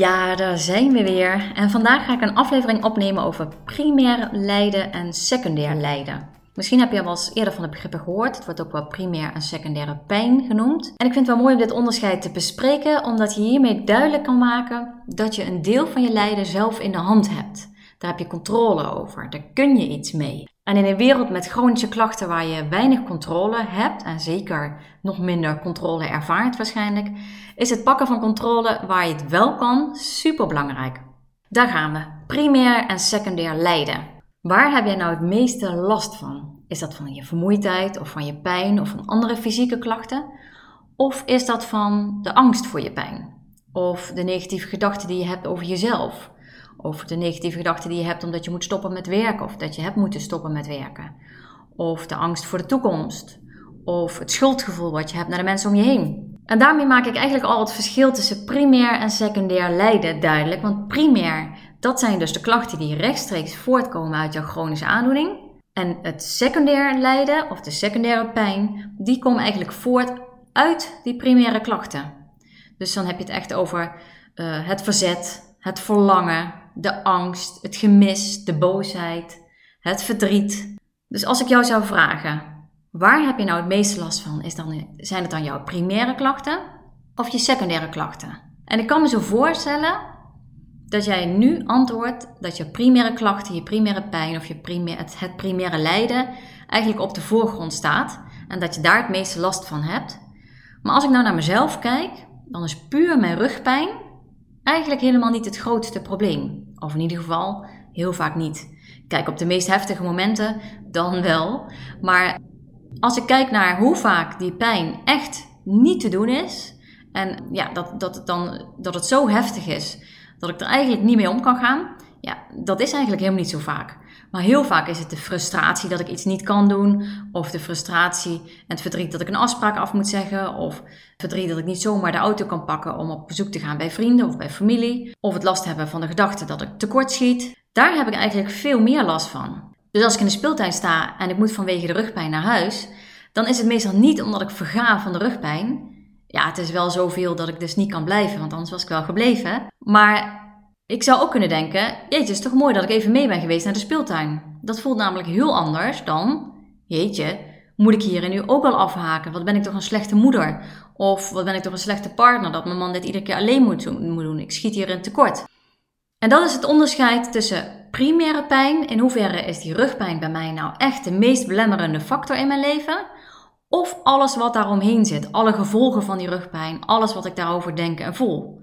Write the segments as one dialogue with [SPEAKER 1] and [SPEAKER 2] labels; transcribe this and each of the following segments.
[SPEAKER 1] Ja, daar zijn we weer. En vandaag ga ik een aflevering opnemen over primair lijden en secundair lijden. Misschien heb je al eens eerder van de begrippen gehoord. Het wordt ook wel primair en secundaire pijn genoemd. En ik vind het wel mooi om dit onderscheid te bespreken, omdat je hiermee duidelijk kan maken dat je een deel van je lijden zelf in de hand hebt. Daar heb je controle over. Daar kun je iets mee. En in een wereld met chronische klachten waar je weinig controle hebt, en zeker nog minder controle ervaart waarschijnlijk, is het pakken van controle waar je het wel kan super belangrijk. Daar gaan we. Primair en secundair lijden. Waar heb jij nou het meeste last van? Is dat van je vermoeidheid of van je pijn of van andere fysieke klachten? Of is dat van de angst voor je pijn? Of de negatieve gedachten die je hebt over jezelf? Of de negatieve gedachten die je hebt omdat je moet stoppen met werken of dat je hebt moeten stoppen met werken. Of de angst voor de toekomst. Of het schuldgevoel wat je hebt naar de mensen om je heen. En daarmee maak ik eigenlijk al het verschil tussen primair en secundair lijden duidelijk. Want primair, dat zijn dus de klachten die rechtstreeks voortkomen uit jouw chronische aandoening. En het secundair lijden of de secundaire pijn, die komen eigenlijk voort uit die primaire klachten. Dus dan heb je het echt over uh, het verzet, het verlangen, de angst, het gemis, de boosheid, het verdriet. Dus als ik jou zou vragen, waar heb je nou het meeste last van? Is dan, zijn het dan jouw primaire klachten of je secundaire klachten? En ik kan me zo voorstellen dat jij nu antwoordt dat je primaire klachten, je primaire pijn of je primaire, het, het primaire lijden eigenlijk op de voorgrond staat en dat je daar het meeste last van hebt. Maar als ik nou naar mezelf kijk, dan is puur mijn rugpijn eigenlijk helemaal niet het grootste probleem. Of in ieder geval heel vaak niet. Kijk, op de meest heftige momenten dan wel. Maar als ik kijk naar hoe vaak die pijn echt niet te doen is. En ja, dat, dat, het dan, dat het zo heftig is dat ik er eigenlijk niet mee om kan gaan. Ja, dat is eigenlijk helemaal niet zo vaak. Maar heel vaak is het de frustratie dat ik iets niet kan doen. Of de frustratie en het verdriet dat ik een afspraak af moet zeggen. Of verdriet dat ik niet zomaar de auto kan pakken om op bezoek te gaan bij vrienden of bij familie. Of het last hebben van de gedachte dat ik tekort schiet. Daar heb ik eigenlijk veel meer last van. Dus als ik in de speeltuin sta en ik moet vanwege de rugpijn naar huis, dan is het meestal niet omdat ik verga van de rugpijn. Ja, het is wel zoveel dat ik dus niet kan blijven, want anders was ik wel gebleven. Maar ik zou ook kunnen denken: Jeetje, het is toch mooi dat ik even mee ben geweest naar de speeltuin. Dat voelt namelijk heel anders dan: Jeetje, moet ik hierin nu ook al afhaken? Wat ben ik toch een slechte moeder? Of wat ben ik toch een slechte partner dat mijn man dit iedere keer alleen moet doen? Ik schiet hierin tekort. En dat is het onderscheid tussen primaire pijn, in hoeverre is die rugpijn bij mij nou echt de meest belemmerende factor in mijn leven, of alles wat daaromheen zit, alle gevolgen van die rugpijn, alles wat ik daarover denk en voel.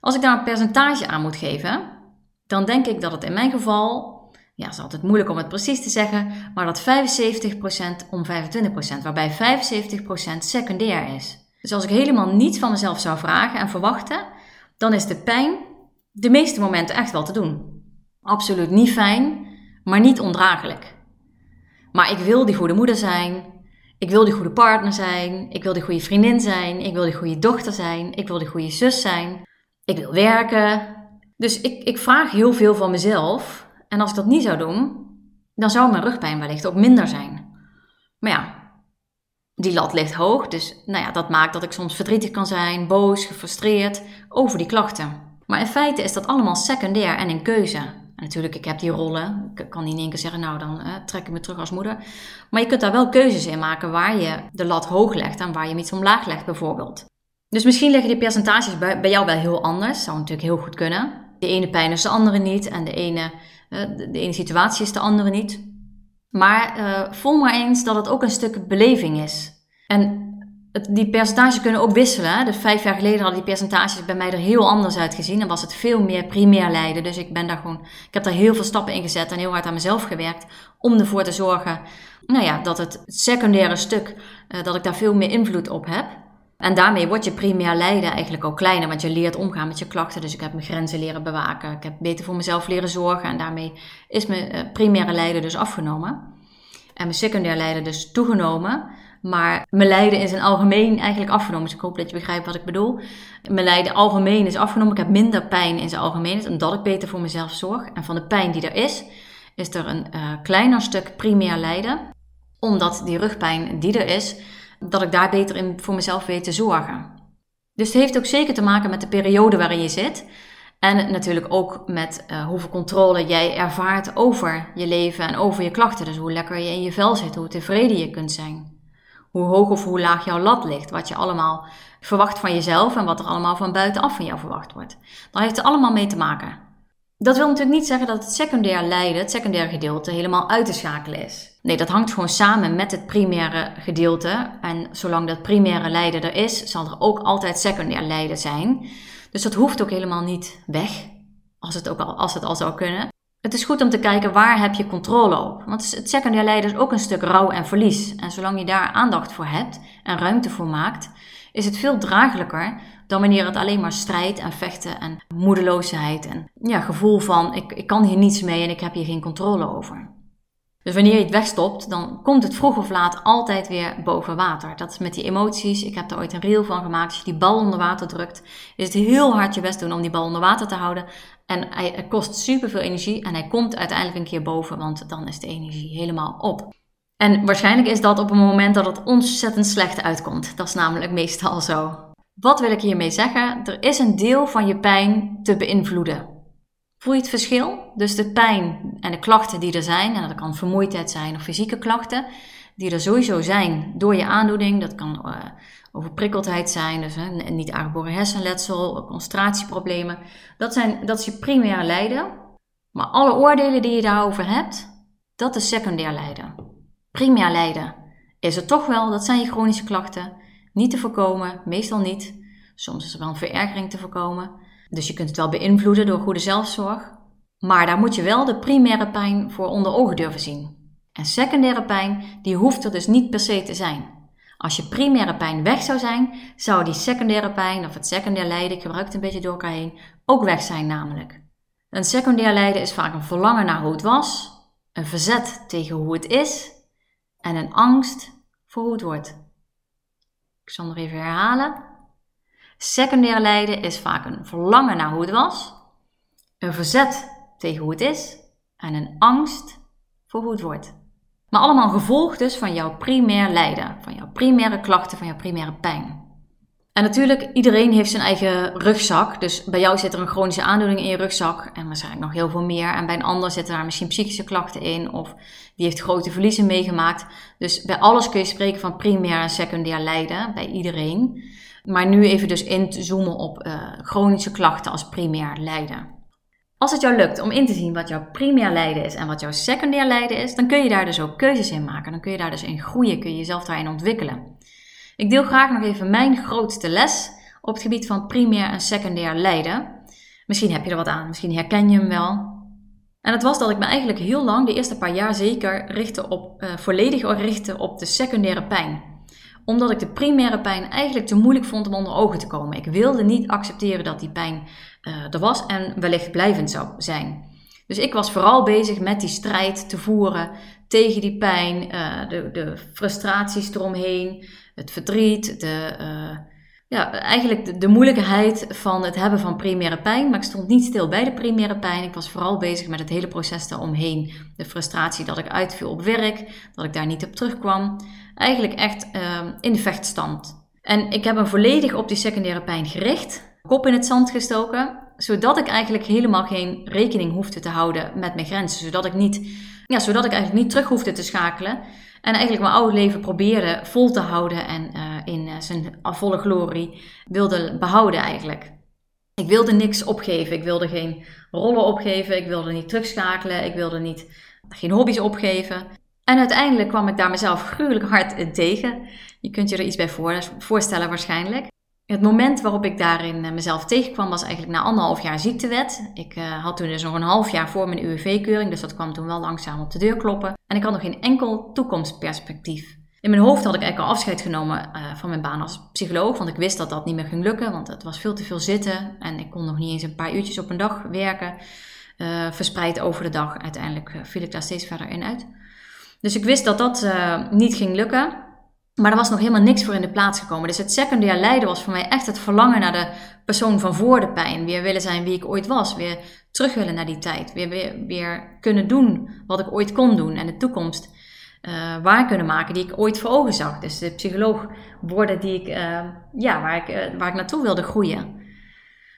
[SPEAKER 1] Als ik daar een percentage aan moet geven, dan denk ik dat het in mijn geval, ja, is altijd moeilijk om het precies te zeggen, maar dat 75% om 25%, waarbij 75% secundair is. Dus als ik helemaal niets van mezelf zou vragen en verwachten, dan is de pijn de meeste momenten echt wel te doen. Absoluut niet fijn, maar niet ondraaglijk. Maar ik wil die goede moeder zijn. Ik wil die goede partner zijn. Ik wil die goede vriendin zijn. Ik wil die goede dochter zijn. Ik wil die goede zus zijn. Ik wil werken. Dus ik, ik vraag heel veel van mezelf. En als ik dat niet zou doen, dan zou mijn rugpijn wellicht ook minder zijn. Maar ja, die lat ligt hoog. Dus nou ja, dat maakt dat ik soms verdrietig kan zijn, boos, gefrustreerd over die klachten. Maar in feite is dat allemaal secundair en in keuze. Natuurlijk, ik heb die rollen. Ik kan niet in één keer zeggen, nou dan eh, trek ik me terug als moeder. Maar je kunt daar wel keuzes in maken waar je de lat hoog legt en waar je hem iets omlaag legt bijvoorbeeld. Dus misschien liggen die percentages bij, bij jou wel heel anders. Zou natuurlijk heel goed kunnen. De ene pijn is de andere niet en de ene, uh, de, ene situatie is de andere niet. Maar uh, voel maar eens dat het ook een stuk beleving is. En die percentages kunnen ook wisselen. Dus vijf jaar geleden hadden die percentages bij mij er heel anders uitgezien. En was het veel meer primair lijden. Dus ik ben daar gewoon, ik heb daar heel veel stappen in gezet en heel hard aan mezelf gewerkt. Om ervoor te zorgen, nou ja, dat het secundaire stuk, uh, dat ik daar veel meer invloed op heb. En daarmee wordt je primair lijden eigenlijk ook kleiner, want je leert omgaan met je klachten. Dus ik heb mijn grenzen leren bewaken. Ik heb beter voor mezelf leren zorgen. En daarmee is mijn uh, primaire lijden dus afgenomen. En mijn secundair lijden dus toegenomen. Maar mijn lijden in zijn algemeen eigenlijk afgenomen. Dus ik hoop dat je begrijpt wat ik bedoel. Mijn lijden algemeen is afgenomen. Ik heb minder pijn in zijn algemeen. Omdat ik beter voor mezelf zorg. En van de pijn die er is, is er een uh, kleiner stuk primair lijden. Omdat die rugpijn die er is, dat ik daar beter in voor mezelf weet te zorgen. Dus het heeft ook zeker te maken met de periode waarin je zit. En natuurlijk ook met uh, hoeveel controle jij ervaart over je leven en over je klachten. Dus hoe lekker je in je vel zit, hoe tevreden je kunt zijn hoe hoog of hoe laag jouw lat ligt. Wat je allemaal verwacht van jezelf en wat er allemaal van buitenaf van jou verwacht wordt. Dan heeft het allemaal mee te maken. Dat wil natuurlijk niet zeggen dat het secundair lijden, het secundaire gedeelte, helemaal uit te schakelen is. Nee, dat hangt gewoon samen met het primaire gedeelte. En zolang dat primaire lijden er is, zal er ook altijd secundair lijden zijn. Dus dat hoeft ook helemaal niet weg, als het, ook al, als het al zou kunnen. Het is goed om te kijken waar heb je controle op. Want het secundair lijden is ook een stuk rouw en verlies. En zolang je daar aandacht voor hebt en ruimte voor maakt, is het veel draaglijker dan wanneer het alleen maar strijd en vechten en moedeloosheid en ja, gevoel van ik, ik kan hier niets mee en ik heb hier geen controle over. Dus wanneer je het wegstopt, dan komt het vroeg of laat altijd weer boven water. Dat is met die emoties. Ik heb er ooit een reel van gemaakt. Als je die bal onder water drukt, is het heel hard je best doen om die bal onder water te houden. En hij, het kost superveel energie en hij komt uiteindelijk een keer boven, want dan is de energie helemaal op. En waarschijnlijk is dat op een moment dat het ontzettend slecht uitkomt. Dat is namelijk meestal zo. Wat wil ik hiermee zeggen? Er is een deel van je pijn te beïnvloeden. Voel je het verschil? Dus de pijn en de klachten die er zijn, en dat kan vermoeidheid zijn of fysieke klachten, die er sowieso zijn door je aandoening. Dat kan uh, overprikkeldheid zijn, dus uh, niet aangeboren hersenletsel, concentratieproblemen. Dat, zijn, dat is je primaire lijden. Maar alle oordelen die je daarover hebt, dat is secundair lijden. Primair lijden is er toch wel, dat zijn je chronische klachten. Niet te voorkomen, meestal niet. Soms is er wel een verergering te voorkomen. Dus je kunt het wel beïnvloeden door goede zelfzorg. Maar daar moet je wel de primaire pijn voor onder ogen durven zien. En secundaire pijn, die hoeft er dus niet per se te zijn. Als je primaire pijn weg zou zijn, zou die secundaire pijn of het secundair lijden, ik gebruik het een beetje door elkaar heen, ook weg zijn namelijk. Een secundair lijden is vaak een verlangen naar hoe het was, een verzet tegen hoe het is en een angst voor hoe het wordt. Ik zal nog even herhalen. Secundair lijden is vaak een verlangen naar hoe het was, een verzet tegen hoe het is en een angst voor hoe het wordt. Maar allemaal gevolg dus van jouw primair lijden, van jouw primaire klachten, van jouw primaire pijn. En natuurlijk, iedereen heeft zijn eigen rugzak. Dus bij jou zit er een chronische aandoening in je rugzak en waarschijnlijk nog heel veel meer. En bij een ander zitten daar misschien psychische klachten in of die heeft grote verliezen meegemaakt. Dus bij alles kun je spreken van primair en secundair lijden, bij iedereen. Maar nu even dus in te zoomen op uh, chronische klachten als primair lijden. Als het jou lukt om in te zien wat jouw primair lijden is en wat jouw secundair lijden is, dan kun je daar dus ook keuzes in maken. Dan kun je daar dus in groeien, kun je jezelf daarin ontwikkelen. Ik deel graag nog even mijn grootste les op het gebied van primair en secundair lijden. Misschien heb je er wat aan, misschien herken je hem wel. En het was dat ik me eigenlijk heel lang, de eerste paar jaar zeker, richtte op, uh, volledig richtte op de secundaire pijn omdat ik de primaire pijn eigenlijk te moeilijk vond om onder ogen te komen. Ik wilde niet accepteren dat die pijn uh, er was en wellicht blijvend zou zijn. Dus ik was vooral bezig met die strijd te voeren tegen die pijn, uh, de, de, frustraties eromheen, het verdriet, de, uh, ja, eigenlijk de, moeilijkheid van het hebben van primaire pijn. Maar ik stond niet stil bij de primaire pijn. Ik was vooral bezig met het hele proces daaromheen. De frustratie dat ik uitviel op werk, dat ik daar niet op terugkwam. Eigenlijk echt uh, in de vechtstand. En ik heb me volledig op die secundaire pijn gericht, kop in het zand gestoken, zodat ik eigenlijk helemaal geen rekening hoefde te houden met mijn grenzen. Zodat ik, niet, ja, zodat ik eigenlijk niet terug hoefde te schakelen. En eigenlijk mijn oude leven probeerde vol te houden en uh, in uh, zijn volle glorie wilde behouden eigenlijk. Ik wilde niks opgeven. Ik wilde geen rollen opgeven. Ik wilde niet terugschakelen. Ik wilde niet, geen hobby's opgeven. En uiteindelijk kwam ik daar mezelf gruwelijk hard tegen. Je kunt je er iets bij voorstellen waarschijnlijk. Het moment waarop ik daarin eh, mezelf tegenkwam was eigenlijk na anderhalf jaar ziektewet. Ik uh, had toen dus nog een half jaar voor mijn UWV-keuring, dus dat kwam toen wel langzaam op de deur kloppen. En ik had nog geen enkel toekomstperspectief. In mijn hoofd had ik eigenlijk al afscheid genomen uh, van mijn baan als psycholoog, want ik wist dat dat niet meer ging lukken, want het was veel te veel zitten en ik kon nog niet eens een paar uurtjes op een dag werken, verspreid over de dag. Uiteindelijk viel ik daar steeds verder in uit. Dus ik wist dat dat niet ging lukken. Maar er was nog helemaal niks voor in de plaats gekomen. Dus het secundair lijden was voor mij echt het verlangen naar de persoon van voor de pijn. Weer willen zijn wie ik ooit was. Weer terug willen naar die tijd. Weer, weer, kunnen doen wat ik ooit kon doen. En de toekomst uh, waar kunnen maken die ik ooit voor ogen zag. Dus de psycholoog worden die ik, uh, ja, waar, ik, uh, waar ik naartoe wilde groeien.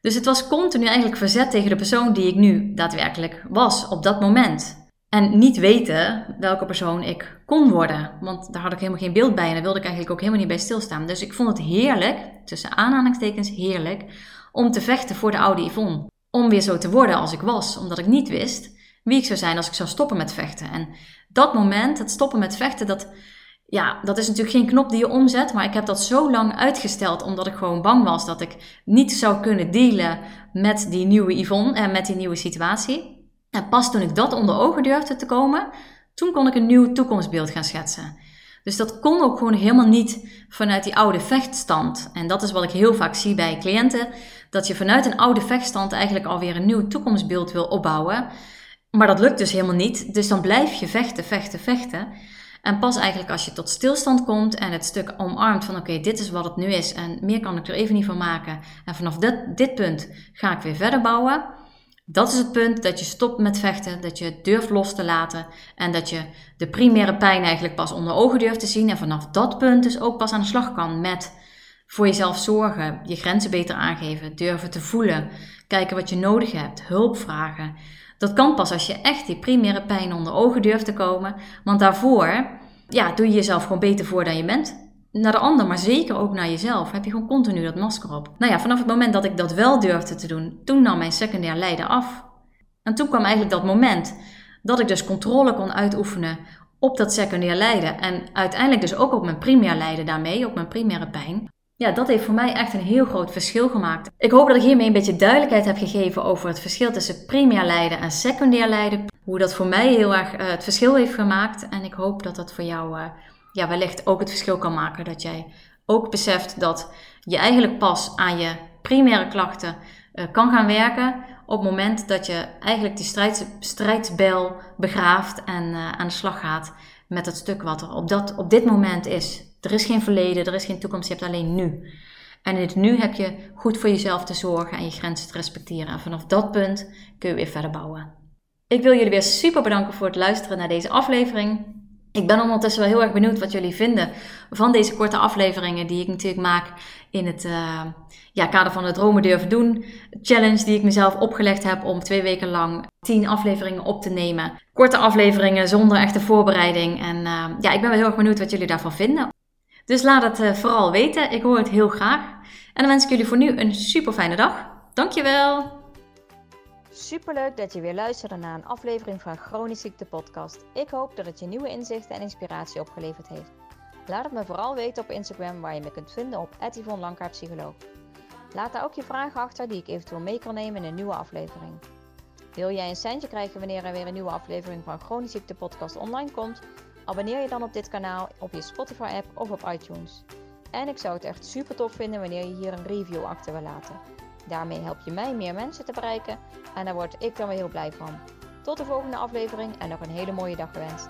[SPEAKER 1] Dus het was continu eigenlijk verzet tegen de persoon die ik nu daadwerkelijk was op dat moment. En niet weten welke persoon ik kon worden. Want daar had ik helemaal geen beeld bij en daar wilde ik eigenlijk ook helemaal niet bij stilstaan. Dus ik vond het heerlijk, tussen aanhalingstekens heerlijk, om te vechten voor de oude Yvonne. Om weer zo te worden als ik was, omdat ik niet wist wie ik zou zijn als ik zou stoppen met vechten. En dat moment, het stoppen met vechten, dat, ja, dat is natuurlijk geen knop die je omzet. Maar ik heb dat zo lang uitgesteld, omdat ik gewoon bang was dat ik niet zou kunnen dealen met die nieuwe Yvonne en met die nieuwe situatie. En pas toen ik dat onder ogen durfde te komen, toen kon ik een nieuw toekomstbeeld gaan schetsen. Dus dat kon ook gewoon helemaal niet vanuit die oude vechtstand. En dat is wat ik heel vaak zie bij cliënten: dat je vanuit een oude vechtstand eigenlijk alweer een nieuw toekomstbeeld wil opbouwen. Maar dat lukt dus helemaal niet. Dus dan blijf je vechten, vechten, vechten. En pas eigenlijk als je tot stilstand komt en het stuk omarmt van oké, dit is wat het nu is en meer kan ik er even niet van maken. En vanaf dit, dit punt ga ik weer verder bouwen dat is het punt dat je stopt met vechten, dat je durft los te laten en dat je de primaire pijn eigenlijk pas onder ogen durft te zien en vanaf dat punt dus ook pas aan de slag kan met voor jezelf zorgen, je grenzen beter aangeven, durven te voelen, kijken wat je nodig hebt, hulp vragen. Dat kan pas als je echt die primaire pijn onder ogen durft te komen, want daarvoor ja, doe je jezelf gewoon beter voor dan je bent naar de ander, maar zeker ook naar jezelf, heb je gewoon continu dat masker op. Nou ja, vanaf het moment dat ik dat wel durfde te doen, toen nam mijn secundair lijden af. En toen kwam eigenlijk dat moment dat ik dus controle kon uitoefenen op dat secundair lijden. En uiteindelijk dus ook op mijn primair lijden daarmee, op mijn primaire pijn. Ja, dat heeft voor mij echt een heel groot verschil gemaakt. Ik hoop dat ik hiermee een beetje duidelijkheid heb gegeven over het verschil tussen primair lijden en secundair lijden. Hoe dat voor mij heel erg uh, het verschil heeft gemaakt. En ik hoop dat dat voor jou uh, ja, wellicht ook het verschil kan maken. Dat jij ook beseft dat je eigenlijk pas aan je primaire klachten uh, kan gaan werken op het moment dat je eigenlijk die strijd, strijdbel begraaft en uh, aan de slag gaat met het stuk wat er op, dat, op dit moment is. Er is geen verleden, er is geen toekomst, je hebt alleen nu. En in het nu heb je goed voor jezelf te zorgen en je grenzen te respecteren. En vanaf dat punt kun je weer verder bouwen. Ik wil jullie weer super bedanken voor het luisteren naar deze aflevering. Ik ben ondertussen wel heel erg benieuwd wat jullie vinden van deze korte afleveringen die ik natuurlijk maak in het uh, ja, kader van de Dromen Durven Doen challenge die ik mezelf opgelegd heb om twee weken lang tien afleveringen op te nemen. Korte afleveringen zonder echte voorbereiding. En uh, ja, ik ben wel heel erg benieuwd wat jullie daarvan vinden. Dus laat het uh, vooral weten. Ik hoor het heel graag. En dan wens ik jullie voor nu een super fijne dag. Dankjewel!
[SPEAKER 2] Superleuk dat je weer luisterde naar een aflevering van Chronisch Ziekte Podcast. Ik hoop dat het je nieuwe inzichten en inspiratie opgeleverd heeft. Laat het me vooral weten op Instagram waar je me kunt vinden op Yvonne. Laat daar ook je vragen achter die ik eventueel mee kan nemen in een nieuwe aflevering. Wil jij een centje krijgen wanneer er weer een nieuwe aflevering van Chronisch Ziekte Podcast online komt? Abonneer je dan op dit kanaal op je Spotify app of op iTunes. En ik zou het echt super tof vinden wanneer je hier een review achter wil laten. Daarmee help je mij meer mensen te bereiken en daar word ik dan weer heel blij van. Tot de volgende aflevering en nog een hele mooie dag gewenst.